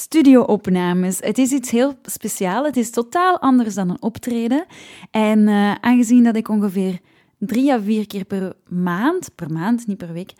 studio-opnames. Het is iets heel speciaals. Het is totaal anders dan een optreden. En uh, aangezien dat ik ongeveer drie à vier keer per maand, per maand, niet per week,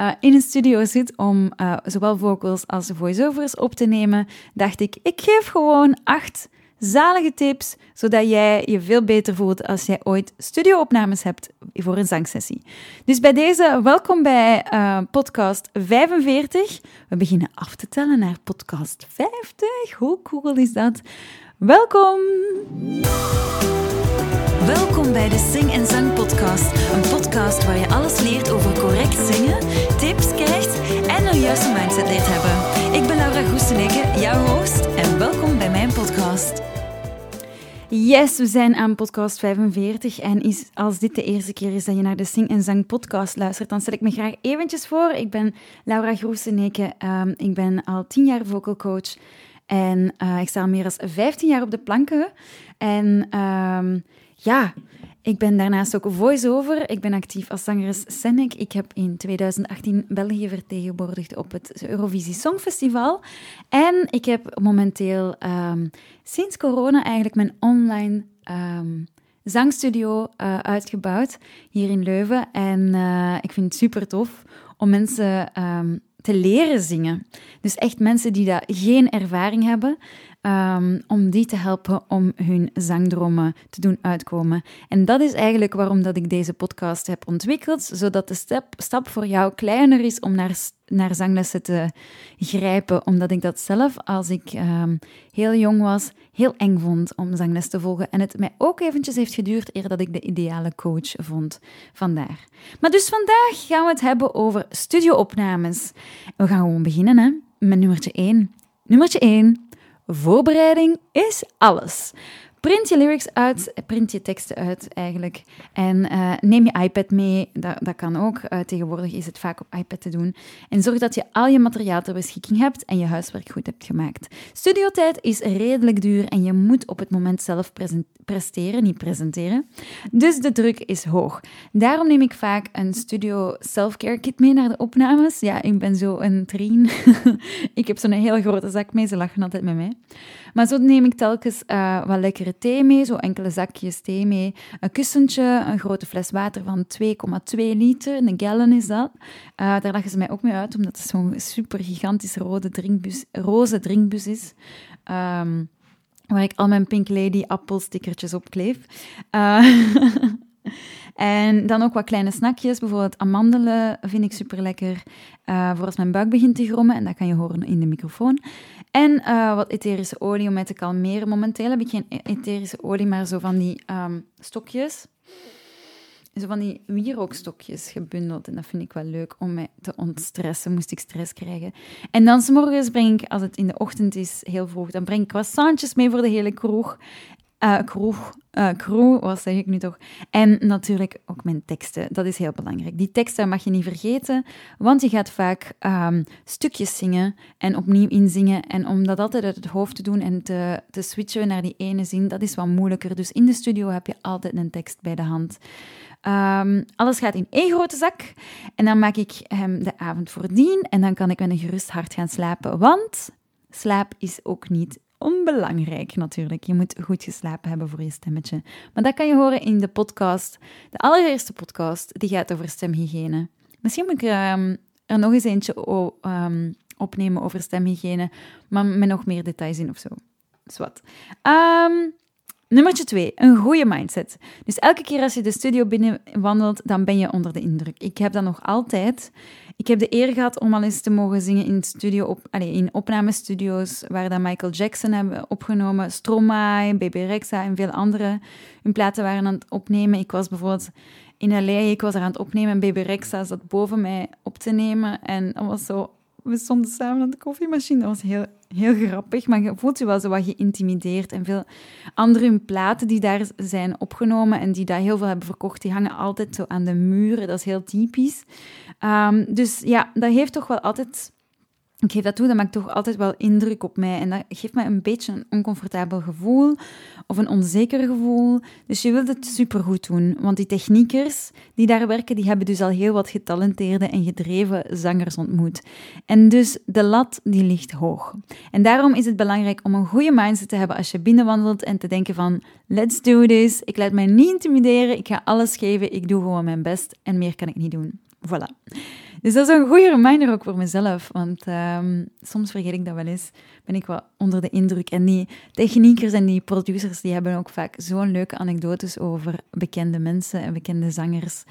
uh, in een studio zit om uh, zowel vocals als voiceovers op te nemen, dacht ik, ik geef gewoon acht zalige tips, zodat jij je veel beter voelt als jij ooit studioopnames hebt voor een zangsessie. Dus bij deze, welkom bij uh, podcast 45. We beginnen af te tellen naar podcast 50. Hoe cool is dat? Welkom! Welkom bij de Sing en Zang Podcast. Een podcast waar je alles leert over correct zingen, tips juiste mindset leert hebben. Ik ben Laura Groeseneke, jouw host, en welkom bij mijn podcast. Yes, we zijn aan podcast 45 en is, als dit de eerste keer is dat je naar de Sing en Zang podcast luistert, dan stel ik me graag eventjes voor. Ik ben Laura Groeseneke, um, ik ben al tien jaar vocal coach en uh, ik sta al meer dan 15 jaar op de planken. En um, ja, ik ben daarnaast ook voice-over. Ik ben actief als zangeres Senek. Ik heb in 2018 België vertegenwoordigd op het Eurovisie Songfestival. En ik heb momenteel um, sinds corona eigenlijk mijn online um, zangstudio uh, uitgebouwd hier in Leuven. En uh, ik vind het super tof om mensen um, te leren zingen. Dus echt mensen die daar geen ervaring hebben, um, om die te helpen om hun zangdromen te doen uitkomen. En dat is eigenlijk waarom dat ik deze podcast heb ontwikkeld, zodat de stap, voor jou kleiner is om naar, naar zanglessen te grijpen, omdat ik dat zelf, als ik um, heel jong was, heel eng vond om zangles te volgen. En het mij ook eventjes heeft geduurd eer dat ik de ideale coach vond. Vandaar. Maar dus vandaag gaan we het hebben over studioopnames. We gaan gewoon beginnen hè, met nummertje 1. Nummertje 1. Voorbereiding is alles. Print je lyrics uit, print je teksten uit eigenlijk. En uh, neem je iPad mee, dat, dat kan ook. Uh, tegenwoordig is het vaak op iPad te doen. En zorg dat je al je materiaal ter beschikking hebt en je huiswerk goed hebt gemaakt. Studiotijd is redelijk duur en je moet op het moment zelf presteren, niet presenteren. Dus de druk is hoog. Daarom neem ik vaak een studio self-care kit mee naar de opnames. Ja, ik ben zo een trien. ik heb zo'n hele grote zak mee, ze lachen altijd met mij. Maar zo neem ik telkens uh, wat lekkere thee mee, zo enkele zakjes thee mee, een kussentje, een grote fles water van 2,2 liter, een gallon is dat. Uh, daar lachen ze mij ook mee uit, omdat het zo'n super gigantische rode drinkbus, roze drinkbus is. Um, waar ik al mijn Pink Lady appelstickertjes op kleef. Uh, En dan ook wat kleine snackjes, bijvoorbeeld amandelen vind ik super lekker uh, voor als mijn buik begint te grommen. En dat kan je horen in de microfoon. En uh, wat etherische olie om mij te kalmeren. Momenteel heb ik geen etherische olie, maar zo van die um, stokjes. Zo van die wierookstokjes gebundeld. En dat vind ik wel leuk om mij te ontstressen, moest ik stress krijgen. En dan s'morgens breng ik, als het in de ochtend is, heel vroeg, dan breng ik croissantjes mee voor de hele kroeg. Uh, kroeg, uh, crew, wat zeg ik nu toch? En natuurlijk ook mijn teksten, dat is heel belangrijk. Die teksten mag je niet vergeten, want je gaat vaak um, stukjes zingen en opnieuw inzingen. En om dat altijd uit het hoofd te doen en te, te switchen naar die ene zin, dat is wat moeilijker. Dus in de studio heb je altijd een tekst bij de hand. Um, alles gaat in één grote zak en dan maak ik hem de avond voordien en dan kan ik met een gerust hart gaan slapen, want slaap is ook niet onbelangrijk natuurlijk. Je moet goed geslapen hebben voor je stemmetje. Maar dat kan je horen in de podcast. De allereerste podcast, die gaat over stemhygiëne. Misschien moet ik um, er nog eens eentje um, opnemen over stemhygiëne, maar met nog meer details in of zo. Zwat. Um, Nummertje twee, een goede mindset. Dus elke keer als je de studio binnenwandelt, dan ben je onder de indruk. Ik heb dat nog altijd. Ik heb de eer gehad om al eens te mogen zingen in, studio op, allez, in opnamestudio's waar dat Michael Jackson hebben opgenomen, Stromae, Baby Rexa en veel andere hun platen waren aan het opnemen. Ik was bijvoorbeeld in LA, ik was er aan het opnemen en Baby Rexa zat boven mij op te nemen. En dat was zo we stonden samen aan de koffiemachine. Dat was heel, heel grappig, maar je voelt je wel zo wat geïntimideerd. En veel andere platen die daar zijn opgenomen en die daar heel veel hebben verkocht, die hangen altijd zo aan de muren. Dat is heel typisch. Um, dus ja, dat heeft toch wel altijd ik geef dat toe, dat maakt toch altijd wel indruk op mij. En dat geeft mij een beetje een oncomfortabel gevoel of een onzeker gevoel. Dus je wilt het supergoed doen. Want die techniekers die daar werken, die hebben dus al heel wat getalenteerde en gedreven zangers ontmoet. En dus de lat, die ligt hoog. En daarom is het belangrijk om een goede mindset te hebben als je binnenwandelt en te denken van, let's do this. Ik laat mij niet intimideren, ik ga alles geven, ik doe gewoon mijn best en meer kan ik niet doen. Voilà. Dus dat is een goede reminder ook voor mezelf, want um, soms vergeet ik dat wel eens. Ben ik wel onder de indruk. En die techniekers en die producers, die hebben ook vaak zo'n leuke anekdotes over bekende mensen en bekende zangers.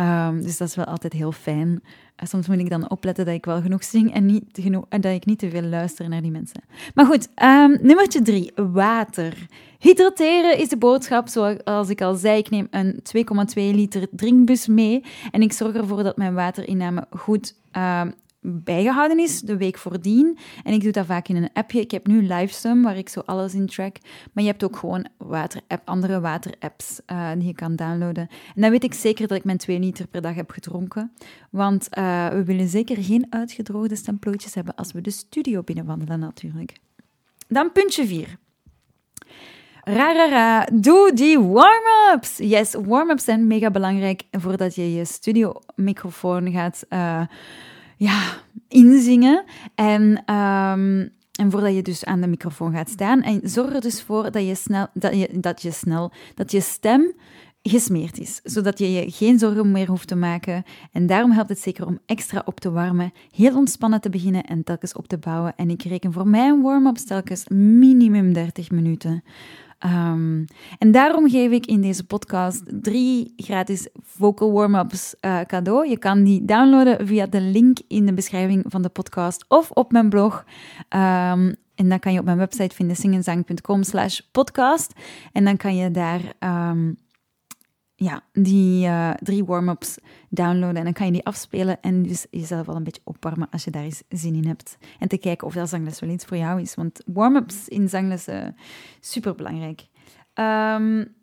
Um, dus dat is wel altijd heel fijn. Uh, soms moet ik dan opletten dat ik wel genoeg zing en, niet genoeg, en dat ik niet te veel luister naar die mensen. Maar goed, um, nummertje drie, water. Hydrateren is de boodschap. Zoals ik al zei, ik neem een 2,2 liter drinkbus mee en ik zorg ervoor dat mijn waterinname goed uh, bijgehouden is de week voordien. En ik doe dat vaak in een appje. Ik heb nu Livesum, waar ik zo alles in track. Maar je hebt ook gewoon andere waterapps uh, die je kan downloaden. En dan weet ik zeker dat ik mijn 2 liter per dag heb gedronken. Want uh, we willen zeker geen uitgedroogde stemplootjes hebben als we de studio binnenwandelen natuurlijk. Dan puntje 4. Ra, ra, ra, doe die warm-ups. Yes, warm-ups zijn mega belangrijk voordat je je studio-microfoon gaat uh, ja, inzingen. En, um, en voordat je dus aan de microfoon gaat staan. En zorg er dus voor dat je snel, dat je, dat je, snel, dat je stem gesmeerd is, zodat je je geen zorgen meer hoeft te maken. En daarom helpt het zeker om extra op te warmen, heel ontspannen te beginnen en telkens op te bouwen. En ik reken voor mij een warm-up telkens minimum 30 minuten. Um, en daarom geef ik in deze podcast drie gratis vocal warm-ups uh, cadeau. Je kan die downloaden via de link in de beschrijving van de podcast of op mijn blog. Um, en dan kan je op mijn website vinden singenzang.com slash podcast. En dan kan je daar um, ja, die uh, drie warm-ups downloaden en dan kan je die afspelen en dus jezelf al een beetje opwarmen als je daar eens zin in hebt. En te kijken of dat zangles wel iets voor jou is, want warm-ups in zanglessen, super belangrijk. Um,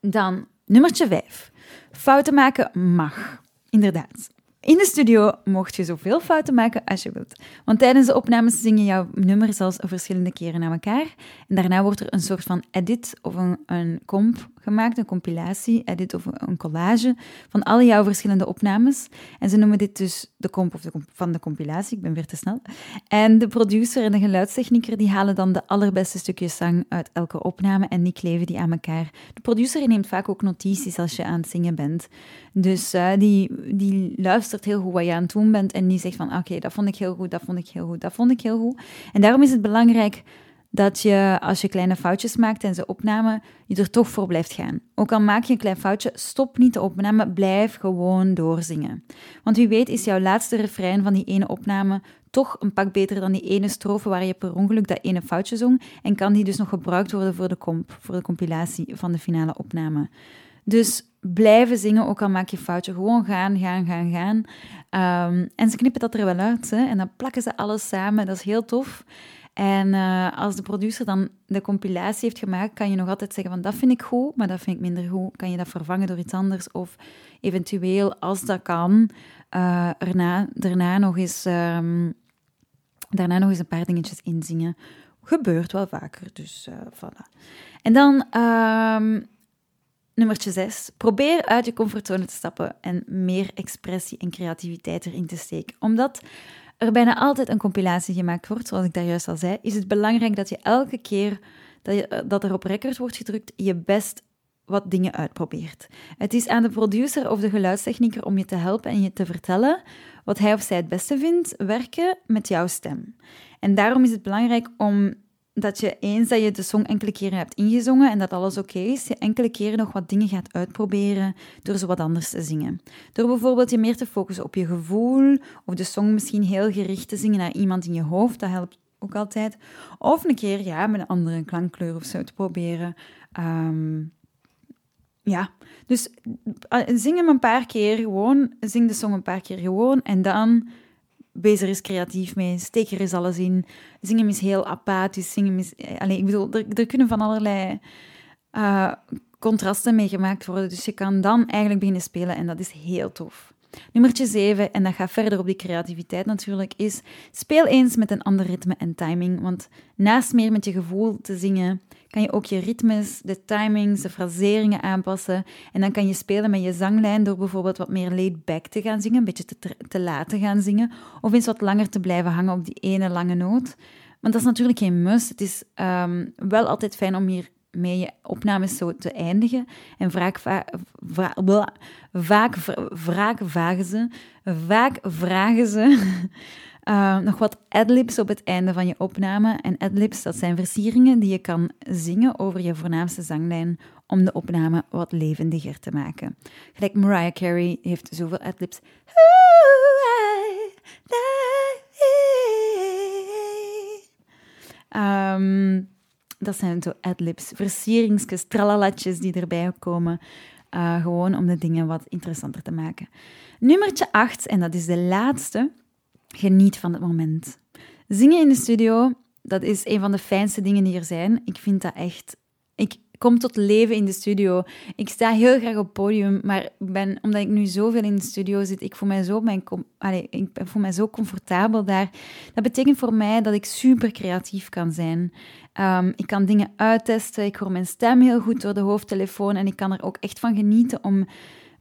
dan nummertje vijf. Fouten maken mag. Inderdaad. In de studio mocht je zoveel fouten maken als je wilt. Want tijdens de opnames zing je jouw nummer zelfs verschillende keren naar elkaar. En daarna wordt er een soort van edit of een, een comp gemaakt, een compilatie, edit of een collage van alle jouw verschillende opnames. En ze noemen dit dus de comp of de van de compilatie, ik ben weer te snel. En de producer en de geluidstechnieker die halen dan de allerbeste stukjes zang uit elke opname en die kleven die aan elkaar. De producer neemt vaak ook notities als je aan het zingen bent. Dus uh, die, die luistert heel goed wat je aan het doen bent en die zegt van oké, okay, dat vond ik heel goed, dat vond ik heel goed, dat vond ik heel goed. En daarom is het belangrijk dat je, als je kleine foutjes maakt en ze opname, je er toch voor blijft gaan. Ook al maak je een klein foutje, stop niet de opname, blijf gewoon doorzingen. Want wie weet is jouw laatste refrein van die ene opname toch een pak beter dan die ene strofe waar je per ongeluk dat ene foutje zong en kan die dus nog gebruikt worden voor de comp, voor de compilatie van de finale opname. Dus blijven zingen, ook al maak je foutje. Gewoon gaan, gaan, gaan, gaan. Um, en ze knippen dat er wel uit. Hè? En dan plakken ze alles samen. Dat is heel tof. En uh, als de producer dan de compilatie heeft gemaakt, kan je nog altijd zeggen van dat vind ik goed, maar dat vind ik minder goed. Kan je dat vervangen door iets anders? Of eventueel, als dat kan, uh, erna, daarna, nog eens, um, nog eens een paar dingetjes inzingen. Gebeurt wel vaker, dus uh, voilà. En dan um, nummertje 6. Probeer uit je comfortzone te stappen en meer expressie en creativiteit erin te steken. Omdat er bijna altijd een compilatie gemaakt wordt, zoals ik daar juist al zei, is het belangrijk dat je elke keer dat, je, eh, dat er op record wordt gedrukt, je best wat dingen uitprobeert. Het is aan de producer of de geluidstechnieker om je te helpen en je te vertellen wat hij of zij het beste vindt werken met jouw stem. En daarom is het belangrijk om dat je eens dat je de song enkele keren hebt ingezongen en dat alles oké is, je enkele keren nog wat dingen gaat uitproberen door ze wat anders te zingen. Door bijvoorbeeld je meer te focussen op je gevoel of de song misschien heel gericht te zingen naar iemand in je hoofd, dat helpt ook altijd. Of een keer ja, met een andere klankkleur of zo te proberen. Um, ja, dus uh, zing hem een paar keer gewoon, zing de song een paar keer gewoon en dan wees er eens creatief mee, steek er alles in. Zingen is heel apathisch, zingen is... Eh, Allez, ik bedoel, er, er kunnen van allerlei uh, contrasten mee gemaakt worden, dus je kan dan eigenlijk beginnen spelen en dat is heel tof. Nummertje 7, en dat gaat verder op die creativiteit natuurlijk, is speel eens met een ander ritme en timing. Want naast meer met je gevoel te zingen, kan je ook je ritmes, de timings, de fraseringen aanpassen. En dan kan je spelen met je zanglijn door bijvoorbeeld wat meer laid back te gaan zingen, een beetje te, te laten gaan zingen, of eens wat langer te blijven hangen op die ene lange noot. Want dat is natuurlijk geen must. Het is um, wel altijd fijn om hier mee je opnames zo te eindigen. En vaak, vaak, vragen ze, vaak vragen ze uh, nog wat adlibs op het einde van je opname. En adlibs, dat zijn versieringen die je kan zingen over je voornaamste zanglijn om de opname wat levendiger te maken. Gelijk Mariah Carey heeft zoveel adlibs. Um, dat zijn zo adlibs, versieringsjes, tralalatjes die erbij komen. Uh, gewoon om de dingen wat interessanter te maken. Nummertje 8, en dat is de laatste. Geniet van het moment. Zingen in de studio, dat is een van de fijnste dingen die er zijn. Ik vind dat echt... Kom tot leven in de studio. Ik sta heel graag op podium, maar ben, omdat ik nu zoveel in de studio zit, ik voel mij zo, mijn, ik voel mij zo comfortabel daar. Dat betekent voor mij dat ik super creatief kan zijn. Um, ik kan dingen uittesten, ik hoor mijn stem heel goed door de hoofdtelefoon en ik kan er ook echt van genieten om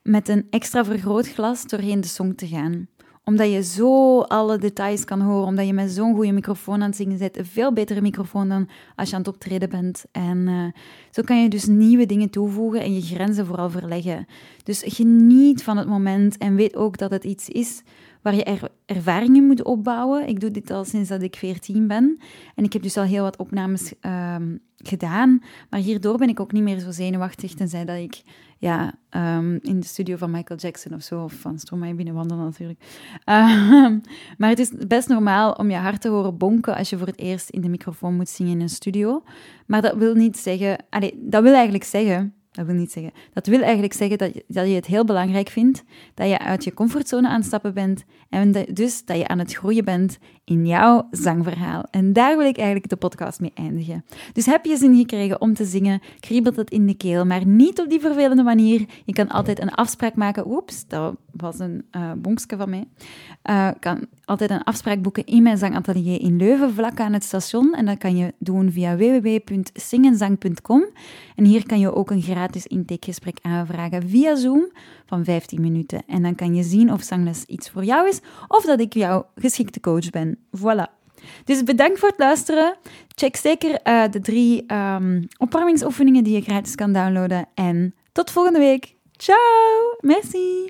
met een extra vergrootglas doorheen de song te gaan omdat je zo alle details kan horen, omdat je met zo'n goede microfoon aan het zingen bent. Een veel betere microfoon dan als je aan het optreden bent. En uh, zo kan je dus nieuwe dingen toevoegen en je grenzen vooral verleggen. Dus geniet van het moment en weet ook dat het iets is waar je er ervaringen moet opbouwen. Ik doe dit al sinds dat ik 14 ben. En ik heb dus al heel wat opnames um, gedaan. Maar hierdoor ben ik ook niet meer zo zenuwachtig, tenzij dat ik ja, um, in de studio van Michael Jackson of zo, of van Stromae binnenwandelen natuurlijk. Um, maar het is best normaal om je hart te horen bonken als je voor het eerst in de microfoon moet zingen in een studio. Maar dat wil niet zeggen... Dat wil eigenlijk zeggen dat wil niet zeggen. Dat wil eigenlijk zeggen dat je, dat je het heel belangrijk vindt dat je uit je comfortzone aan stappen bent en dus dat je aan het groeien bent in jouw zangverhaal. En daar wil ik eigenlijk de podcast mee eindigen. Dus heb je zin gekregen om te zingen, kriebelt het in de keel, maar niet op die vervelende manier. Je kan altijd een afspraak maken. Oeps, dat was een uh, bonkske van mij. Uh, kan altijd een afspraak boeken in mijn zangatelier in Leuven, vlak aan het station. En dat kan je doen via www.singenzang.com. En hier kan je ook een gratis intakegesprek aanvragen via Zoom van 15 minuten. En dan kan je zien of zangles iets voor jou is of dat ik jouw geschikte coach ben. Voilà. Dus bedankt voor het luisteren. Check zeker uh, de drie um, opwarmingsoefeningen die je gratis kan downloaden. En tot volgende week. Ciao! Merci!